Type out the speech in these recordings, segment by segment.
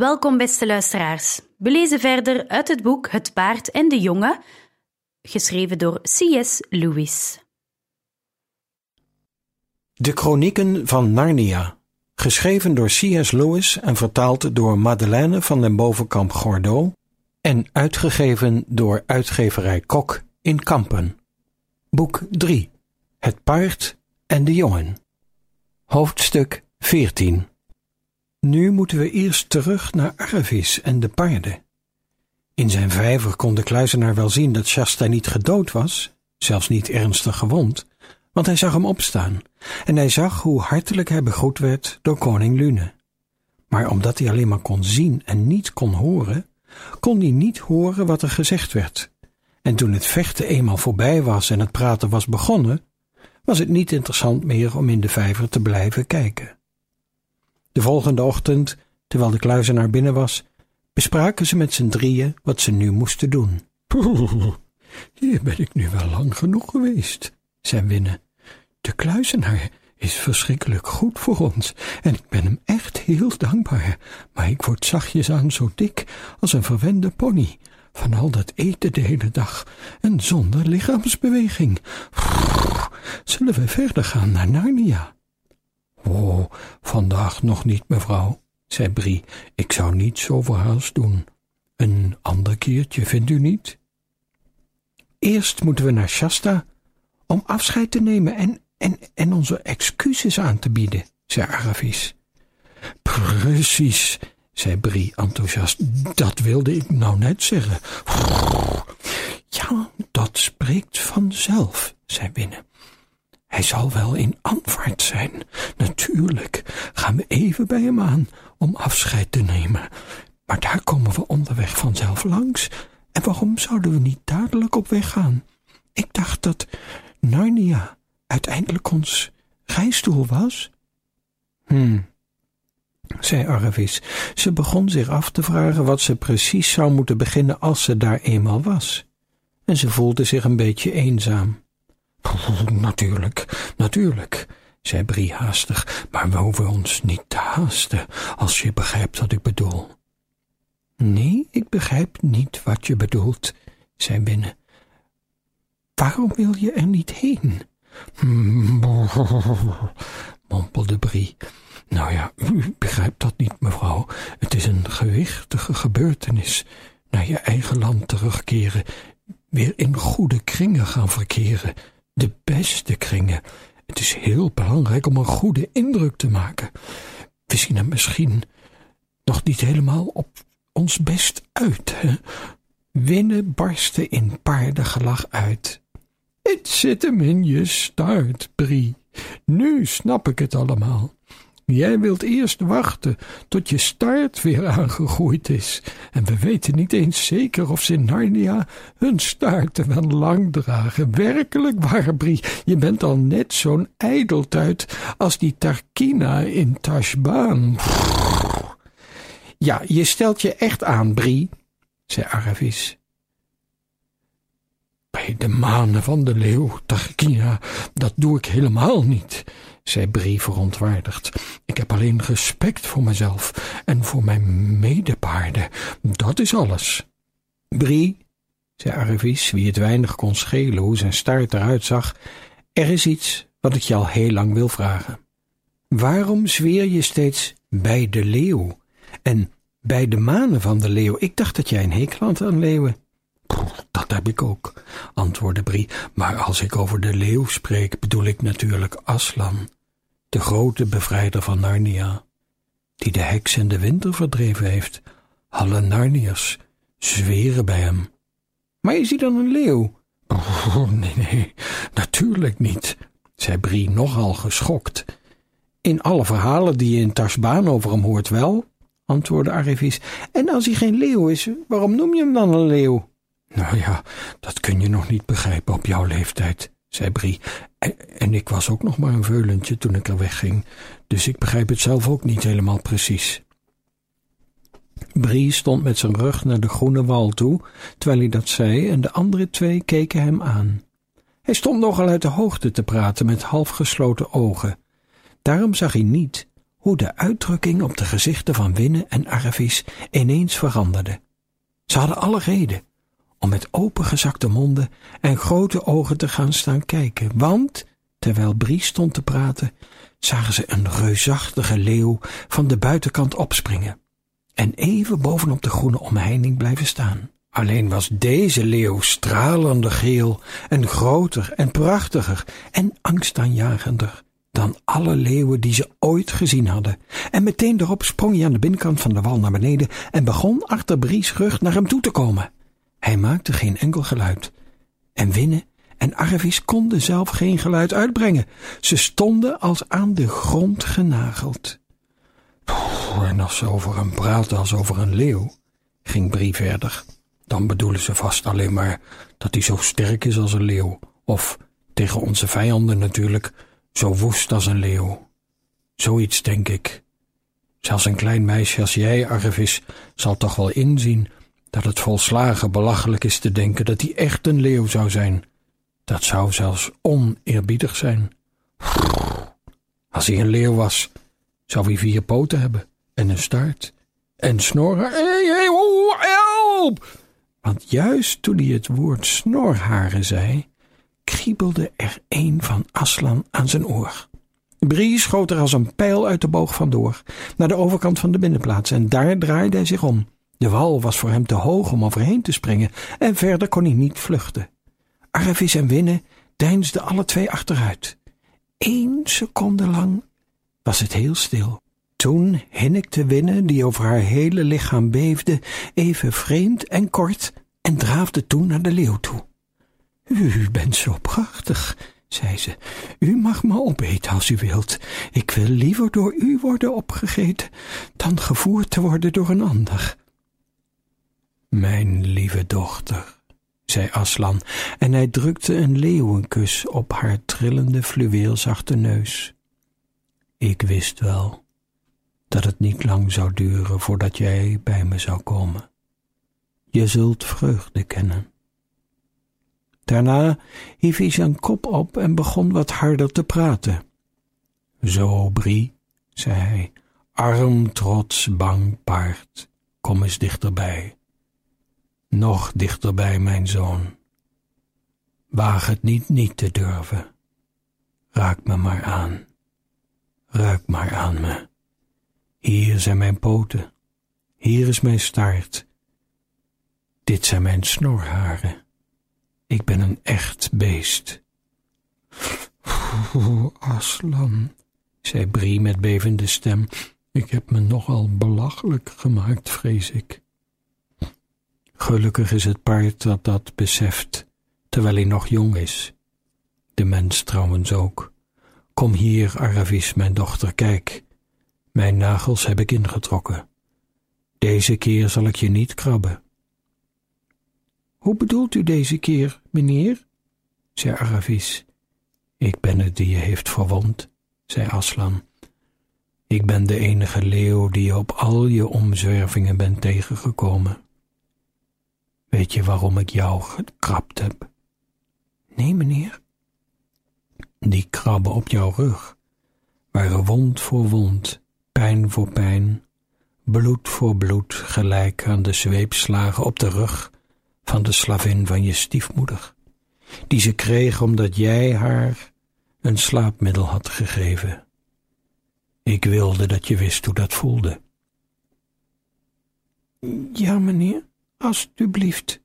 Welkom, beste luisteraars. We lezen verder uit het boek Het Paard en de Jongen, geschreven door C.S. Lewis. De Chronieken van Narnia, geschreven door C.S. Lewis en vertaald door Madeleine van den Bovenkamp Gordeau en uitgegeven door uitgeverij Kok in Kampen. Boek 3 Het Paard en de Jongen. Hoofdstuk 14 Nu moeten we eerst terug naar Arvis en de paarden. In zijn vijver kon de kluizenaar wel zien dat Shasta niet gedood was, zelfs niet ernstig gewond, want hij zag hem opstaan en hij zag hoe hartelijk hij begroet werd door koning Lune. Maar omdat hij alleen maar kon zien en niet kon horen, kon hij niet horen wat er gezegd werd. En toen het vechten eenmaal voorbij was en het praten was begonnen, was het niet interessant meer om in de vijver te blijven kijken. De volgende ochtend, terwijl de kluizenaar binnen was, bespraken ze met z'n drieën wat ze nu moesten doen. Hier ben ik nu wel lang genoeg geweest, zei Winnen. De kluizenaar is verschrikkelijk goed voor ons en ik ben hem echt heel dankbaar, maar ik word zachtjes aan zo dik als een verwende pony van al dat eten de hele dag en zonder lichaamsbeweging. Zullen we verder gaan naar Narnia? Oh, vandaag nog niet, mevrouw, zei Brie. Ik zou niet zo verhaast doen. Een ander keertje, vindt u niet? Eerst moeten we naar Shasta om afscheid te nemen en, en, en onze excuses aan te bieden, zei Aravis. Precies, zei Brie enthousiast. Dat wilde ik nou net zeggen. Ja, dat spreekt vanzelf, zei Binnen. Hij zal wel in Antwoord zijn. Natuurlijk gaan we even bij hem aan om afscheid te nemen. Maar daar komen we onderweg vanzelf langs. En waarom zouden we niet dadelijk op weg gaan? Ik dacht dat Narnia uiteindelijk ons reisdoel was. Hm, zei Arvis. Ze begon zich af te vragen wat ze precies zou moeten beginnen als ze daar eenmaal was. En ze voelde zich een beetje eenzaam. Natuurlijk, natuurlijk, zei Brie haastig, maar we hoeven ons niet te haasten, als je begrijpt wat ik bedoel. Nee, ik begrijp niet wat je bedoelt, zei Binnen. Waarom wil je er niet heen? mompelde Brie. Nou ja, u begrijpt dat niet, mevrouw. Het is een gewichtige gebeurtenis. Naar je eigen land terugkeren, weer in goede kringen gaan verkeren, de beste kringen. Het is heel belangrijk om een goede indruk te maken. We zien er misschien nog niet helemaal op ons best uit, hè? Winnen barstte in paardengelach uit. Het zit hem in je staart, Brie. Nu snap ik het allemaal. Jij wilt eerst wachten tot je staart weer aangegroeid is. En we weten niet eens zeker of ze in Narnia hun staarten wel lang dragen. Werkelijk waar, Brie. Je bent al net zo'n ijdeltuit als die Tarkina in Tashbaan. Ja, je stelt je echt aan, Brie, zei Aravis. Bij de manen van de leeuw, Tarkina, dat doe ik helemaal niet, zei Brie verontwaardigd. Ik heb alleen respect voor mezelf en voor mijn medepaarden. Dat is alles. Brie, zei Arvis, wie het weinig kon schelen hoe zijn staart eruit zag, er is iets wat ik je al heel lang wil vragen. Waarom zweer je steeds bij de leeuw en bij de manen van de leeuw? Ik dacht dat jij een hekel had aan leeuwen. Dat heb ik ook, antwoordde Brie, maar als ik over de leeuw spreek, bedoel ik natuurlijk Aslan, de grote bevrijder van Narnia, die de heks en de winter verdreven heeft. Alle Narniërs zweren bij hem. Maar is hij dan een leeuw? Oh, nee, nee, natuurlijk niet, zei Brie nogal geschokt. In alle verhalen die je in Tarsbaan over hem hoort wel, antwoordde Arivis. En als hij geen leeuw is, waarom noem je hem dan een leeuw? Nou ja, dat kun je nog niet begrijpen op jouw leeftijd, zei Brie. En, ik was ook nog maar een veulentje toen ik er wegging, dus ik begrijp het zelf ook niet helemaal precies. Brie stond met zijn rug naar de groene wal toe, terwijl hij dat zei, en de andere twee keken hem aan. Hij stond nogal uit de hoogte te praten met half gesloten ogen. Daarom zag hij niet hoe de uitdrukking op de gezichten van Winne en Arvis ineens veranderde. Ze hadden alle reden om met opengezakte monden en grote ogen te gaan staan kijken, want, terwijl Brie stond te praten, zagen ze een reusachtige leeuw van de buitenkant opspringen en even bovenop de groene omheining blijven staan. Alleen was deze leeuw stralender geel en groter en prachtiger en angstaanjagender dan alle leeuwen die ze ooit gezien hadden. En meteen erop sprong hij aan de binnenkant van de wal naar beneden en begon achter Bries rug naar hem toe te komen. Hij maakte geen enkel geluid. En Winnen en Arvis konden zelf geen geluid uitbrengen. Ze stonden als aan de grond genageld. en als ze over hem praten als over een leeuw, ging Brie verder, dan bedoelen ze vast alleen maar dat hij zo sterk is als een leeuw, of tegen onze vijanden natuurlijk, zo woest als een leeuw. Zoiets denk ik. Zelfs een klein meisje als jij, Arvis, zal toch wel inzien dat het volslagen belachelijk is te denken dat hij echt een leeuw zou zijn. Dat zou zelfs oneerbiedig zijn. Als hij een leeuw was, zou hij vier poten hebben en een staart en snorren. Hey, hey, oh, help! Want juist toen hij het woord snorharen zei, kriebelde er een van Aslan aan zijn oor. Brie schoot er als een pijl uit de boog vandoor, naar de overkant van de binnenplaats, en daar draaide hij zich om. De wal was voor hem te hoog om overheen te springen, en verder kon hij niet vluchten. Arvis en Winnen deinsden alle twee achteruit. Eén seconde lang was het heel stil. Toen hinnikte Winnen, die over haar hele lichaam beefde, even vreemd en kort, en draafde toen naar de leeuw toe. U bent zo prachtig, zei ze. U mag me opeten als u wilt. Ik wil liever door u worden opgegeten dan gevoerd te worden door een ander. Mijn lieve dochter, zei Aslan, en hij drukte een leeuwenkus op haar trillende fluweelzachte neus. Ik wist wel dat het niet lang zou duren voordat jij bij me zou komen. Je zult vreugde kennen. Daarna hief hij zijn kop op en begon wat harder te praten. Zo, Brie, zei hij, arm, trots, bang paard, kom eens dichterbij. Nog dichterbij, mijn zoon. Waag het niet niet te durven. Raak me maar aan. Ruik maar aan me. Hier zijn mijn poten. Hier is mijn staart. Dit zijn mijn snorharen. Ik ben een echt beest. O, Aslan, zei Brie met bevende stem, ik heb me nogal belachelijk gemaakt, vrees ik. Gelukkig is het paard dat dat beseft, terwijl hij nog jong is. De mens trouwens ook. Kom hier, Aravis, mijn dochter, kijk. Mijn nagels heb ik ingetrokken. Deze keer zal ik je niet krabben. Hoe bedoelt u deze keer, meneer? zei Aravis. Ik ben het die je heeft verwond, zei Aslan. Ik ben de enige leeuw die je op al je omzwervingen bent tegengekomen. Weet je waarom ik jou gekrapt heb? Nee, meneer. Die krabben op jouw rug waren wond voor wond, pijn voor pijn, bloed voor bloed, gelijk aan de zweepslagen op de rug van de slavin van je stiefmoeder, die ze kreeg omdat jij haar een slaapmiddel had gegeven. Ik wilde dat je wist hoe dat voelde. Ja, meneer, alstublieft.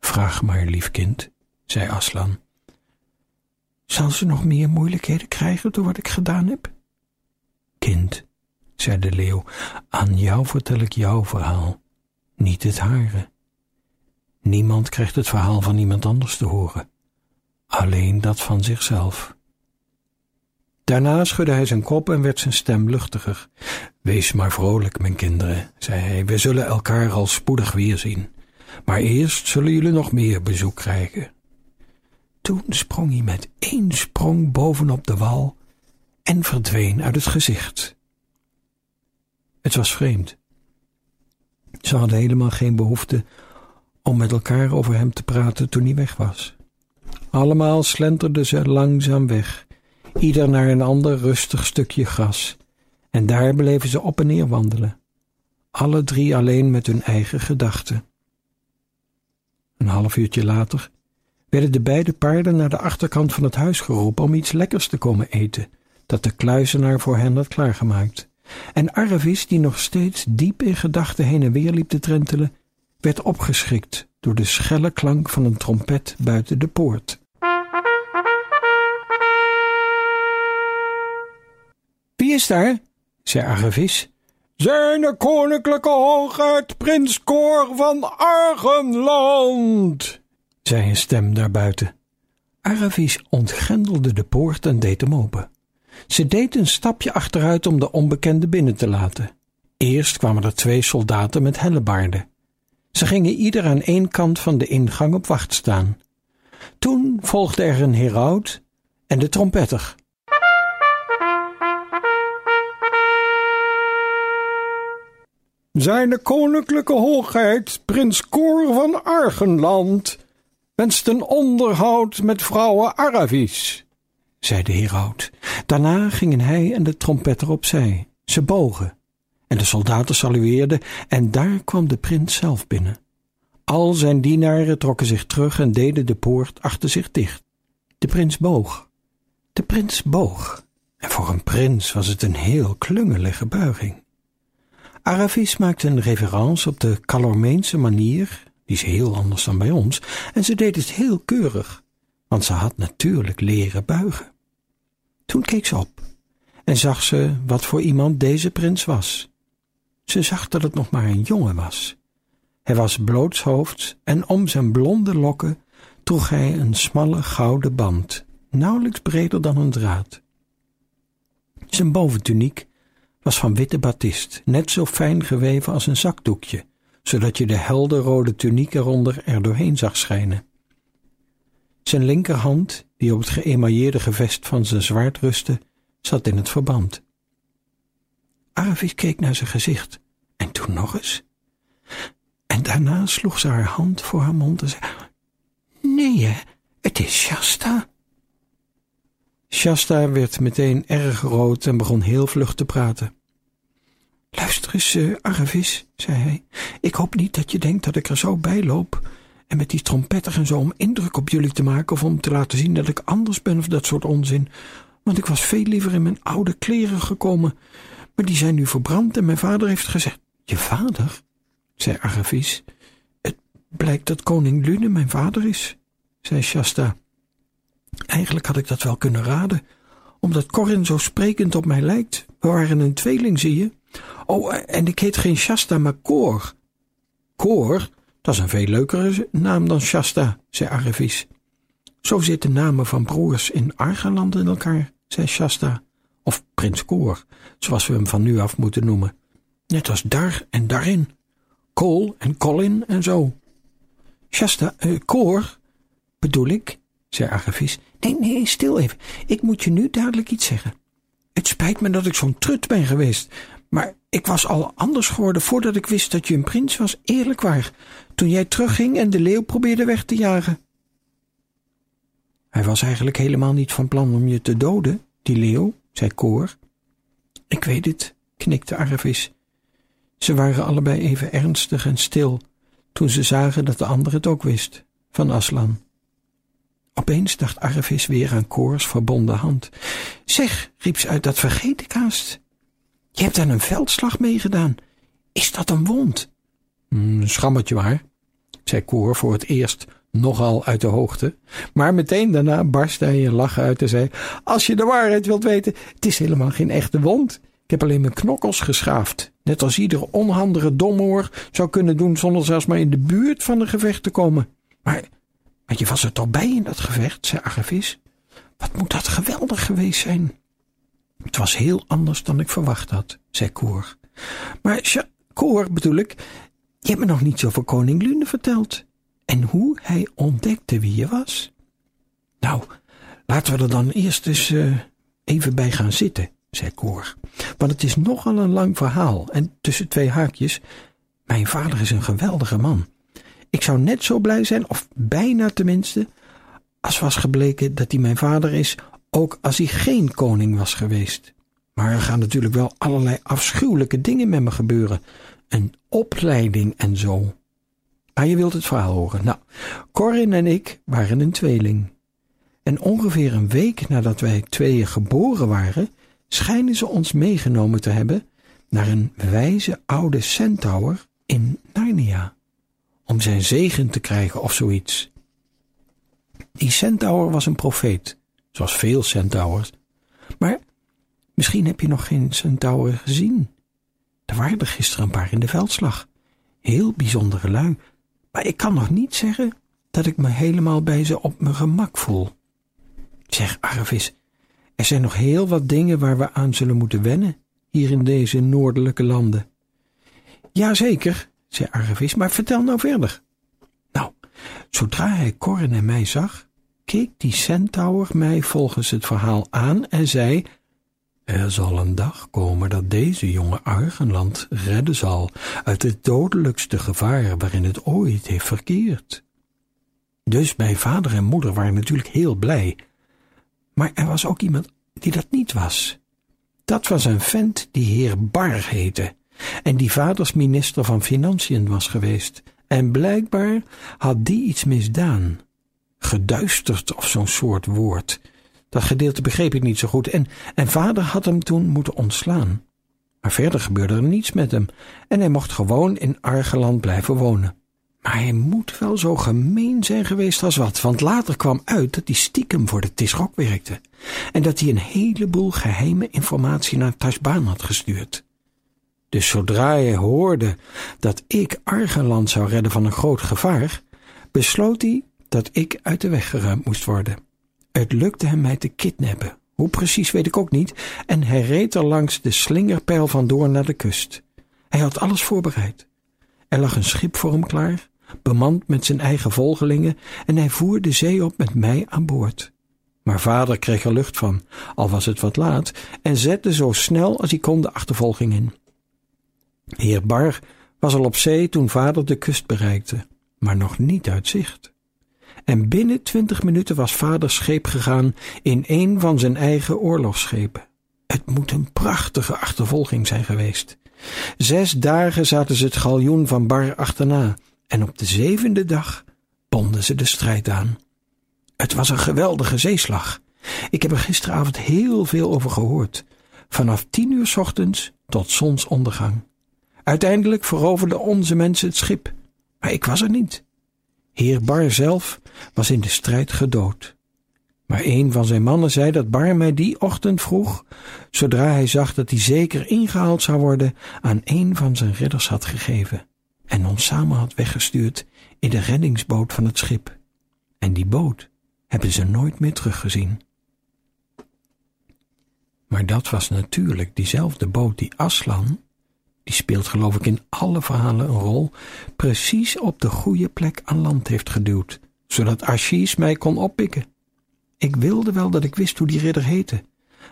Vraag maar, lief kind, zei Aslan. Zal ze nog meer moeilijkheden krijgen door wat ik gedaan heb? Kind, zei de leeuw, aan jou vertel ik jouw verhaal, niet het hare. Niemand krijgt het verhaal van iemand anders te horen, alleen dat van zichzelf. Daarna schudde hij zijn kop en werd zijn stem luchtiger. Wees maar vrolijk, mijn kinderen, zei hij. We zullen elkaar al spoedig weerzien. Maar eerst zullen jullie nog meer bezoek krijgen. Toen sprong hij met één sprong bovenop de wal en verdween uit het gezicht. Het was vreemd. Ze hadden helemaal geen behoefte om met elkaar over hem te praten toen hij weg was. Allemaal slenterden ze langzaam weg, ieder naar een ander rustig stukje gras, en daar bleven ze op en neer wandelen, alle drie alleen met hun eigen gedachten. Een half uurtje later werden de beide paarden naar de achterkant van het huis geroepen om iets lekkers te komen eten, dat de kluizenaar voor hen had klaargemaakt. En Arvis, die nog steeds diep in gedachten heen en weer liep te trentelen, werd opgeschrikt door de schelle klank van een trompet buiten de poort. Is daar? zei Arvis. Zijn koninklijke hoogheid, prins Cor van Argenland, zei een stem daarbuiten. Aravis ontgrendelde de poort en deed hem open. Ze deed een stapje achteruit om de onbekende binnen te laten. Eerst kwamen er twee soldaten met hellebaarden. Ze gingen ieder aan één kant van de ingang op wacht staan. Toen volgde er een heraut en de trompetter. Zijn koninklijke hoogheid, prins Cor van Argenland, wenst een onderhoud met vrouwen Aravis, zei de heraut. Daarna gingen hij en de trompetter opzij. Ze bogen en de soldaten salueerden en daar kwam de prins zelf binnen. Al zijn dienaren trokken zich terug en deden de poort achter zich dicht. De prins boog. De prins boog. En voor een prins was het een heel klungelige buiging. Aravis maakte een reverence op de Calormeense manier, die is heel anders dan bij ons, en ze deed het heel keurig, want ze had natuurlijk leren buigen. Toen keek ze op en zag ze wat voor iemand deze prins was. Ze zag dat het nog maar een jongen was. Hij was blootshoofds en om zijn blonde lokken droeg hij een smalle gouden band, nauwelijks breder dan een draad. Zijn boventuniek was van witte batist, net zo fijn geweven als een zakdoekje, zodat je de helderrode tuniek eronder er doorheen zag schijnen. Zijn linkerhand, die op het geëmailleerde gevest van zijn zwaard rustte, zat in het verband. Aravis keek naar zijn gezicht en toen nog eens. En daarna sloeg ze haar hand voor haar mond en zei: Nee, het is Shasta. Shasta werd meteen erg rood en begon heel vlug te praten. Luister eens, uh, zei hij. Ik hoop niet dat je denkt dat ik er zo bij loop en met die trompetter en zo om indruk op jullie te maken of om te laten zien dat ik anders ben of dat soort onzin. Want ik was veel liever in mijn oude kleren gekomen, maar die zijn nu verbrand en mijn vader heeft gezegd... Je vader? zei Aravis. Het blijkt dat koning Lune mijn vader is, zei Shasta. Eigenlijk had ik dat wel kunnen raden, omdat Corin zo sprekend op mij lijkt. We waren een tweeling, zie je. Oh, en ik heet geen Shasta, maar Koor. Koor? Dat is een veel leukere naam dan Shasta, zei Aravis. Zo zitten namen van broers in Argeland in elkaar, zei Shasta. Of prins Koor, zoals we hem van nu af moeten noemen. Net als daar en daarin. Cole en Colin en zo. Shasta, uh, Koor, bedoel ik, zei Agavis. Nee, nee, stil even. Ik moet je nu dadelijk iets zeggen. Het spijt me dat ik zo'n trut ben geweest, maar ik was al anders geworden voordat ik wist dat je een prins was, eerlijk waar, toen jij terugging en de leeuw probeerde weg te jagen. Hij was eigenlijk helemaal niet van plan om je te doden, die leeuw, zei Koor. Ik weet het, knikte Arvis. Ze waren allebei even ernstig en stil toen ze zagen dat de ander het ook wist, van Aslan. Opeens dacht Arvis weer aan Koors verbonden hand. Zeg, riep ze uit, dat vergeet ik haast. Je hebt aan een veldslag meegedaan. Is dat een wond? Mm, een schammetje maar, zei Koor voor het eerst nogal uit de hoogte. Maar meteen daarna barstte hij in lachen uit en zei: Als je de waarheid wilt weten, het is helemaal geen echte wond. Ik heb alleen mijn knokkels geschaafd. Net als iedere onhandige domoor zou kunnen doen zonder zelfs maar in de buurt van een gevecht te komen. Maar, maar je was er toch bij in dat gevecht, zei Agavis. Wat moet dat geweldig geweest zijn? Het was heel anders dan ik verwacht had, zei Koor. Maar Koor bedoel ik, je hebt me nog niets over koning Lune verteld. En hoe hij ontdekte wie je was. Nou, laten we er dan eerst eens uh, even bij gaan zitten, zei Koor. Want het is nogal een lang verhaal. En tussen twee haakjes, mijn vader is een geweldige man. Ik zou net zo blij zijn, of bijna tenminste, als was gebleken dat hij mijn vader is, ook als hij geen koning was geweest. Maar er gaan natuurlijk wel allerlei afschuwelijke dingen met me gebeuren. Een opleiding en zo. Maar je wilt het verhaal horen. Nou, Corin en ik waren een tweeling. En ongeveer een week nadat wij tweeën geboren waren, schijnen ze ons meegenomen te hebben naar een wijze oude centaur in Narnia. Om zijn zegen te krijgen of zoiets. Die centaur was een profeet, zoals veel centaurs. Maar misschien heb je nog geen centaur gezien. Er waren er gisteren een paar in de veldslag. Heel bijzondere lui. Maar ik kan nog niet zeggen dat ik me helemaal bij ze op mijn gemak voel. Zeg, Arvis, er zijn nog heel wat dingen waar we aan zullen moeten wennen, hier in deze noordelijke landen. Jazeker, zei Arvis, maar vertel nou verder. Nou, zodra hij Corren en mij zag, keek die centaur mij volgens het verhaal aan en zei er zal een dag komen dat deze jonge Argenland redden zal uit het dodelijkste gevaar waarin het ooit heeft verkeerd. Dus mijn vader en moeder waren natuurlijk heel blij. Maar er was ook iemand die dat niet was. Dat was een vent die heer Bar heette en die vaders minister van Financiën was geweest. En blijkbaar had die iets misdaan. Geduisterd of zo'n soort woord dat gedeelte begreep ik niet zo goed en, en vader had hem toen moeten ontslaan. Maar verder gebeurde er niets met hem en hij mocht gewoon in Argeland blijven wonen. Maar hij moet wel zo gemeen zijn geweest als wat, want later kwam uit dat hij stiekem voor de Tisrok werkte en dat hij een heleboel geheime informatie naar Tashbaan had gestuurd. Dus zodra hij hoorde dat ik Argeland zou redden van een groot gevaar, besloot hij dat ik uit de weg geruimd moest worden. Het lukte hem mij te kidnappen. Hoe precies weet ik ook niet. En hij reed er langs de slingerpijl vandoor naar de kust. Hij had alles voorbereid. Er lag een schip voor hem klaar, bemand met zijn eigen volgelingen, en hij voer de zee op met mij aan boord. Maar vader kreeg er lucht van, al was het wat laat, en zette zo snel als hij kon de achtervolging in. Heer Bar was al op zee toen vader de kust bereikte, maar nog niet uit zicht en binnen twintig minuten was vaders scheep gegaan in een van zijn eigen oorlogsschepen. Het moet een prachtige achtervolging zijn geweest. Zes dagen zaten ze het galjoen van Bar achterna en op de zevende dag bonden ze de strijd aan. Het was een geweldige zeeslag. Ik heb er gisteravond heel veel over gehoord. Vanaf tien uur ochtends tot zonsondergang. Uiteindelijk veroverden onze mensen het schip, maar ik was er niet. Heer Bar zelf was in de strijd gedood. Maar een van zijn mannen zei dat Bar mij die ochtend vroeg, zodra hij zag dat hij zeker ingehaald zou worden, aan een van zijn ridders had gegeven en ons samen had weggestuurd in de reddingsboot van het schip. En die boot hebben ze nooit meer teruggezien. Maar dat was natuurlijk diezelfde boot die Aslan, die speelt geloof ik in alle verhalen een rol, precies op de goede plek aan land heeft geduwd, zodat Achilles mij kon oppikken. Ik wilde wel dat ik wist hoe die ridder heette,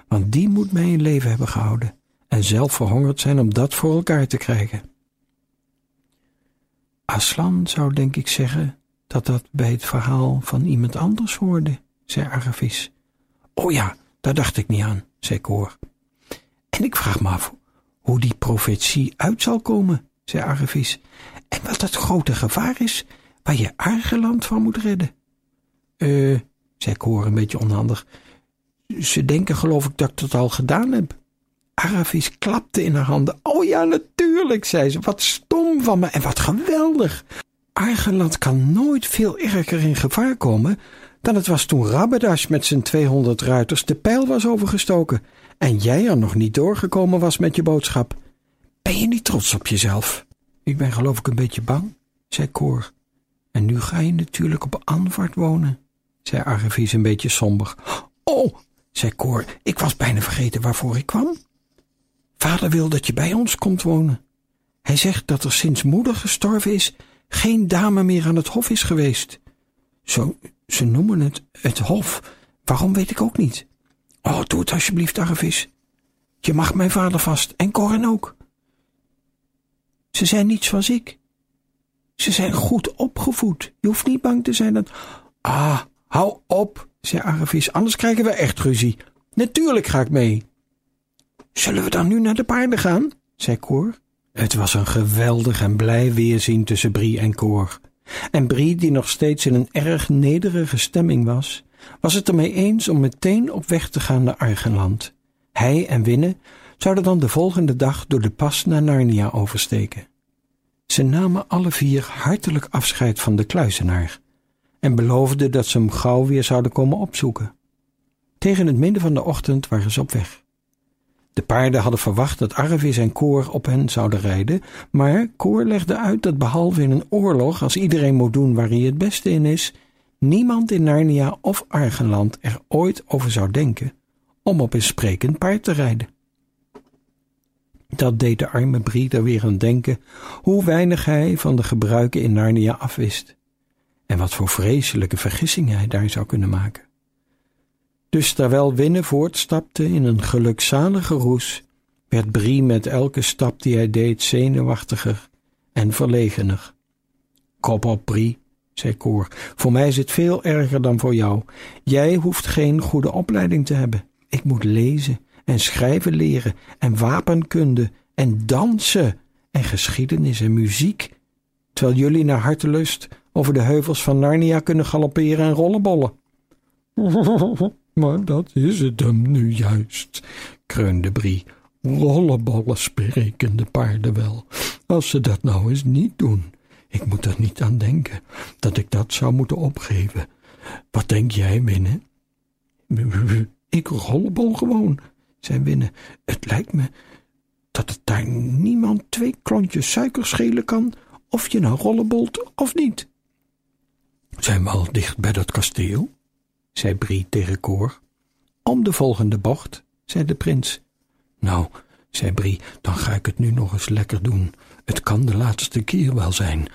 want die moet mij in leven hebben gehouden en zelf verhongerd zijn om dat voor elkaar te krijgen. Aslan zou denk ik zeggen dat dat bij het verhaal van iemand anders hoorde, zei Arvis. O ja, daar dacht ik niet aan, zei Koor. En ik vraag me af hoe die profetie uit zal komen, zei Arvis, en wat het grote gevaar is waar je Argeland van moet redden. Eh, zei Koor een beetje onhandig. Ze denken geloof ik dat ik dat al gedaan heb. Aravis klapte in haar handen. Oh ja, natuurlijk, zei ze. Wat stom van me en wat geweldig. Argeland kan nooit veel erger in gevaar komen dan het was toen Rabbedash met zijn tweehonderd ruiters de pijl was overgestoken en jij er nog niet doorgekomen was met je boodschap. Ben je niet trots op jezelf? Ik ben geloof ik een beetje bang, zei Koor. En nu ga je natuurlijk op Anvart wonen, zei Argevies een beetje somber. Oh, zei Cor. Ik was bijna vergeten waarvoor ik kwam. Vader wil dat je bij ons komt wonen. Hij zegt dat er sinds moeder gestorven is geen dame meer aan het hof is geweest. Zo, ze noemen het het hof. Waarom weet ik ook niet. Oh, doe het alsjeblieft, Arvis. Je mag mijn vader vast en Corin ook. Ze zijn niet zoals ik. Ze zijn goed opgevoed. Je hoeft niet bang te zijn dat. Ah, hou op, zei Arvis, anders krijgen we echt ruzie. Natuurlijk ga ik mee. Zullen we dan nu naar de paarden gaan? zei Koor. Het was een geweldig en blij weerzien tussen Brie en Koor. En Brie, die nog steeds in een erg nederige stemming was, was het ermee eens om meteen op weg te gaan naar Argenland. Hij en Winne zouden dan de volgende dag door de pas naar Narnia oversteken. Ze namen alle vier hartelijk afscheid van de kluizenaar en beloofden dat ze hem gauw weer zouden komen opzoeken. Tegen het midden van de ochtend waren ze op weg. De paarden hadden verwacht dat Arvis en Koor op hen zouden rijden, maar Koor legde uit dat behalve in een oorlog, als iedereen moet doen waar hij het beste in is, niemand in Narnia of Argenland er ooit over zou denken om op een sprekend paard te rijden. Dat deed de arme Brie er weer aan denken hoe weinig hij van de gebruiken in Narnia afwist en wat voor vreselijke vergissingen hij daar zou kunnen maken. Dus terwijl Winne voortstapte in een gelukzalige roes, werd Brie met elke stap die hij deed zenuwachtiger en verlegener. Kop op, Brie, zei Koor, voor mij is het veel erger dan voor jou. Jij hoeft geen goede opleiding te hebben. Ik moet lezen en schrijven leren en wapenkunde en dansen en geschiedenis en muziek, terwijl jullie naar hartelust over de heuvels van Narnia kunnen galopperen en rollenbollen. Maar dat is het hem nu juist, kreunde Brie. Rollenbollen spreken de paarden wel. Als ze dat nou eens niet doen. Ik moet er niet aan denken dat ik dat zou moeten opgeven. Wat denk jij, Winne? Ik rollenbol gewoon, zei Winne. Het lijkt me dat het daar niemand twee klontjes suiker schelen kan of je nou rollenbolt of niet. Zijn we al dicht bij dat kasteel? zei Brie tegen Koor. Om de volgende bocht, zei de prins. Nou, zei Brie, dan ga ik het nu nog eens lekker doen. Het kan de laatste keer wel zijn.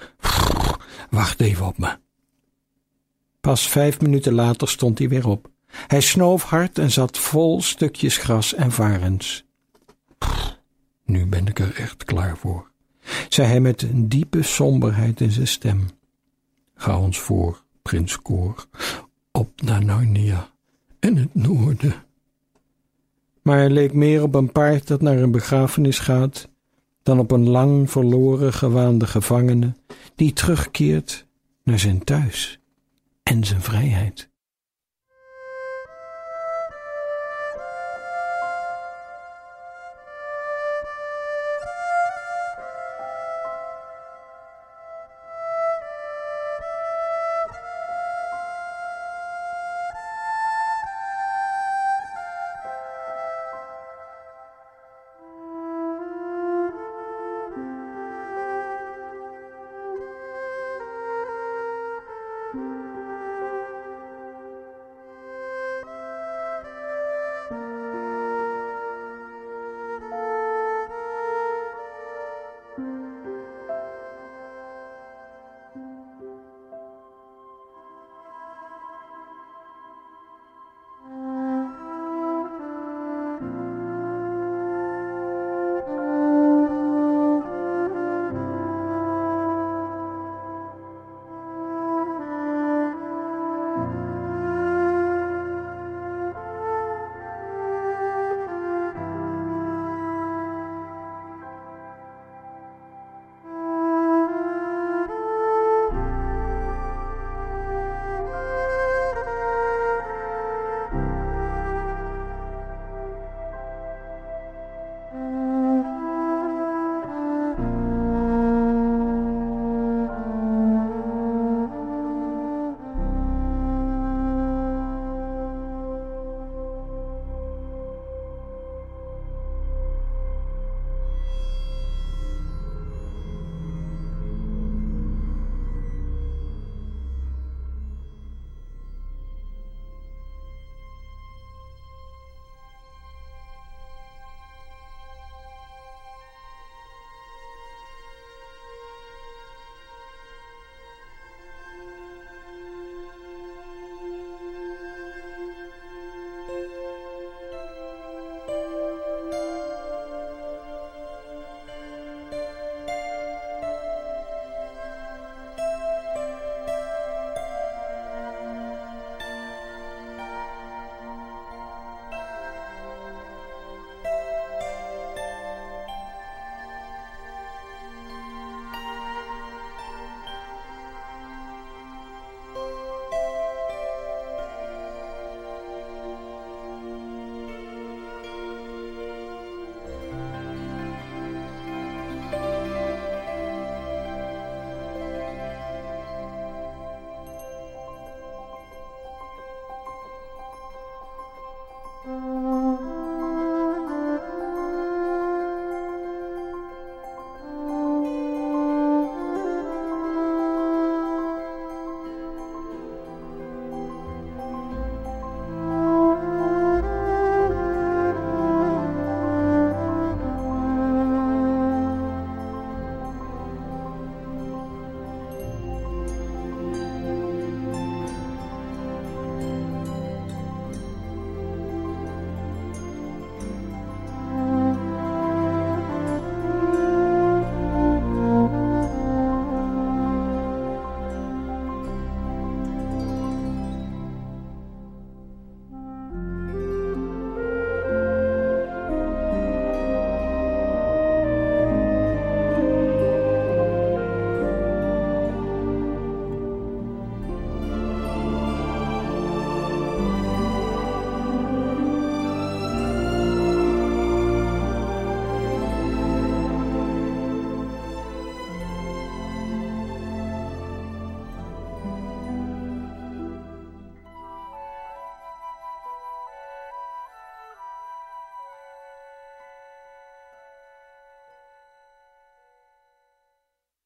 wacht even op me. Pas vijf minuten later stond hij weer op. Hij snoof hard en zat vol stukjes gras en varens. nu ben ik er echt klaar voor, zei hij met een diepe somberheid in zijn stem. Ga ons voor, prins Koor, op naar Narnia en het noorden. Maar hij leek meer op een paard dat naar een begrafenis gaat, dan op een lang verloren gewaande gevangene die terugkeert naar zijn thuis en zijn vrijheid.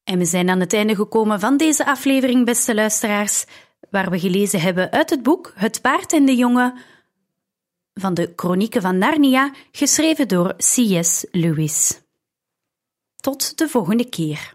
En we zijn aan het einde gekomen van deze aflevering, beste luisteraars, waar we gelezen hebben uit het boek Het paard en de jongen van de Chronieken van Narnia, geschreven door C.S. Lewis. Tot de volgende keer.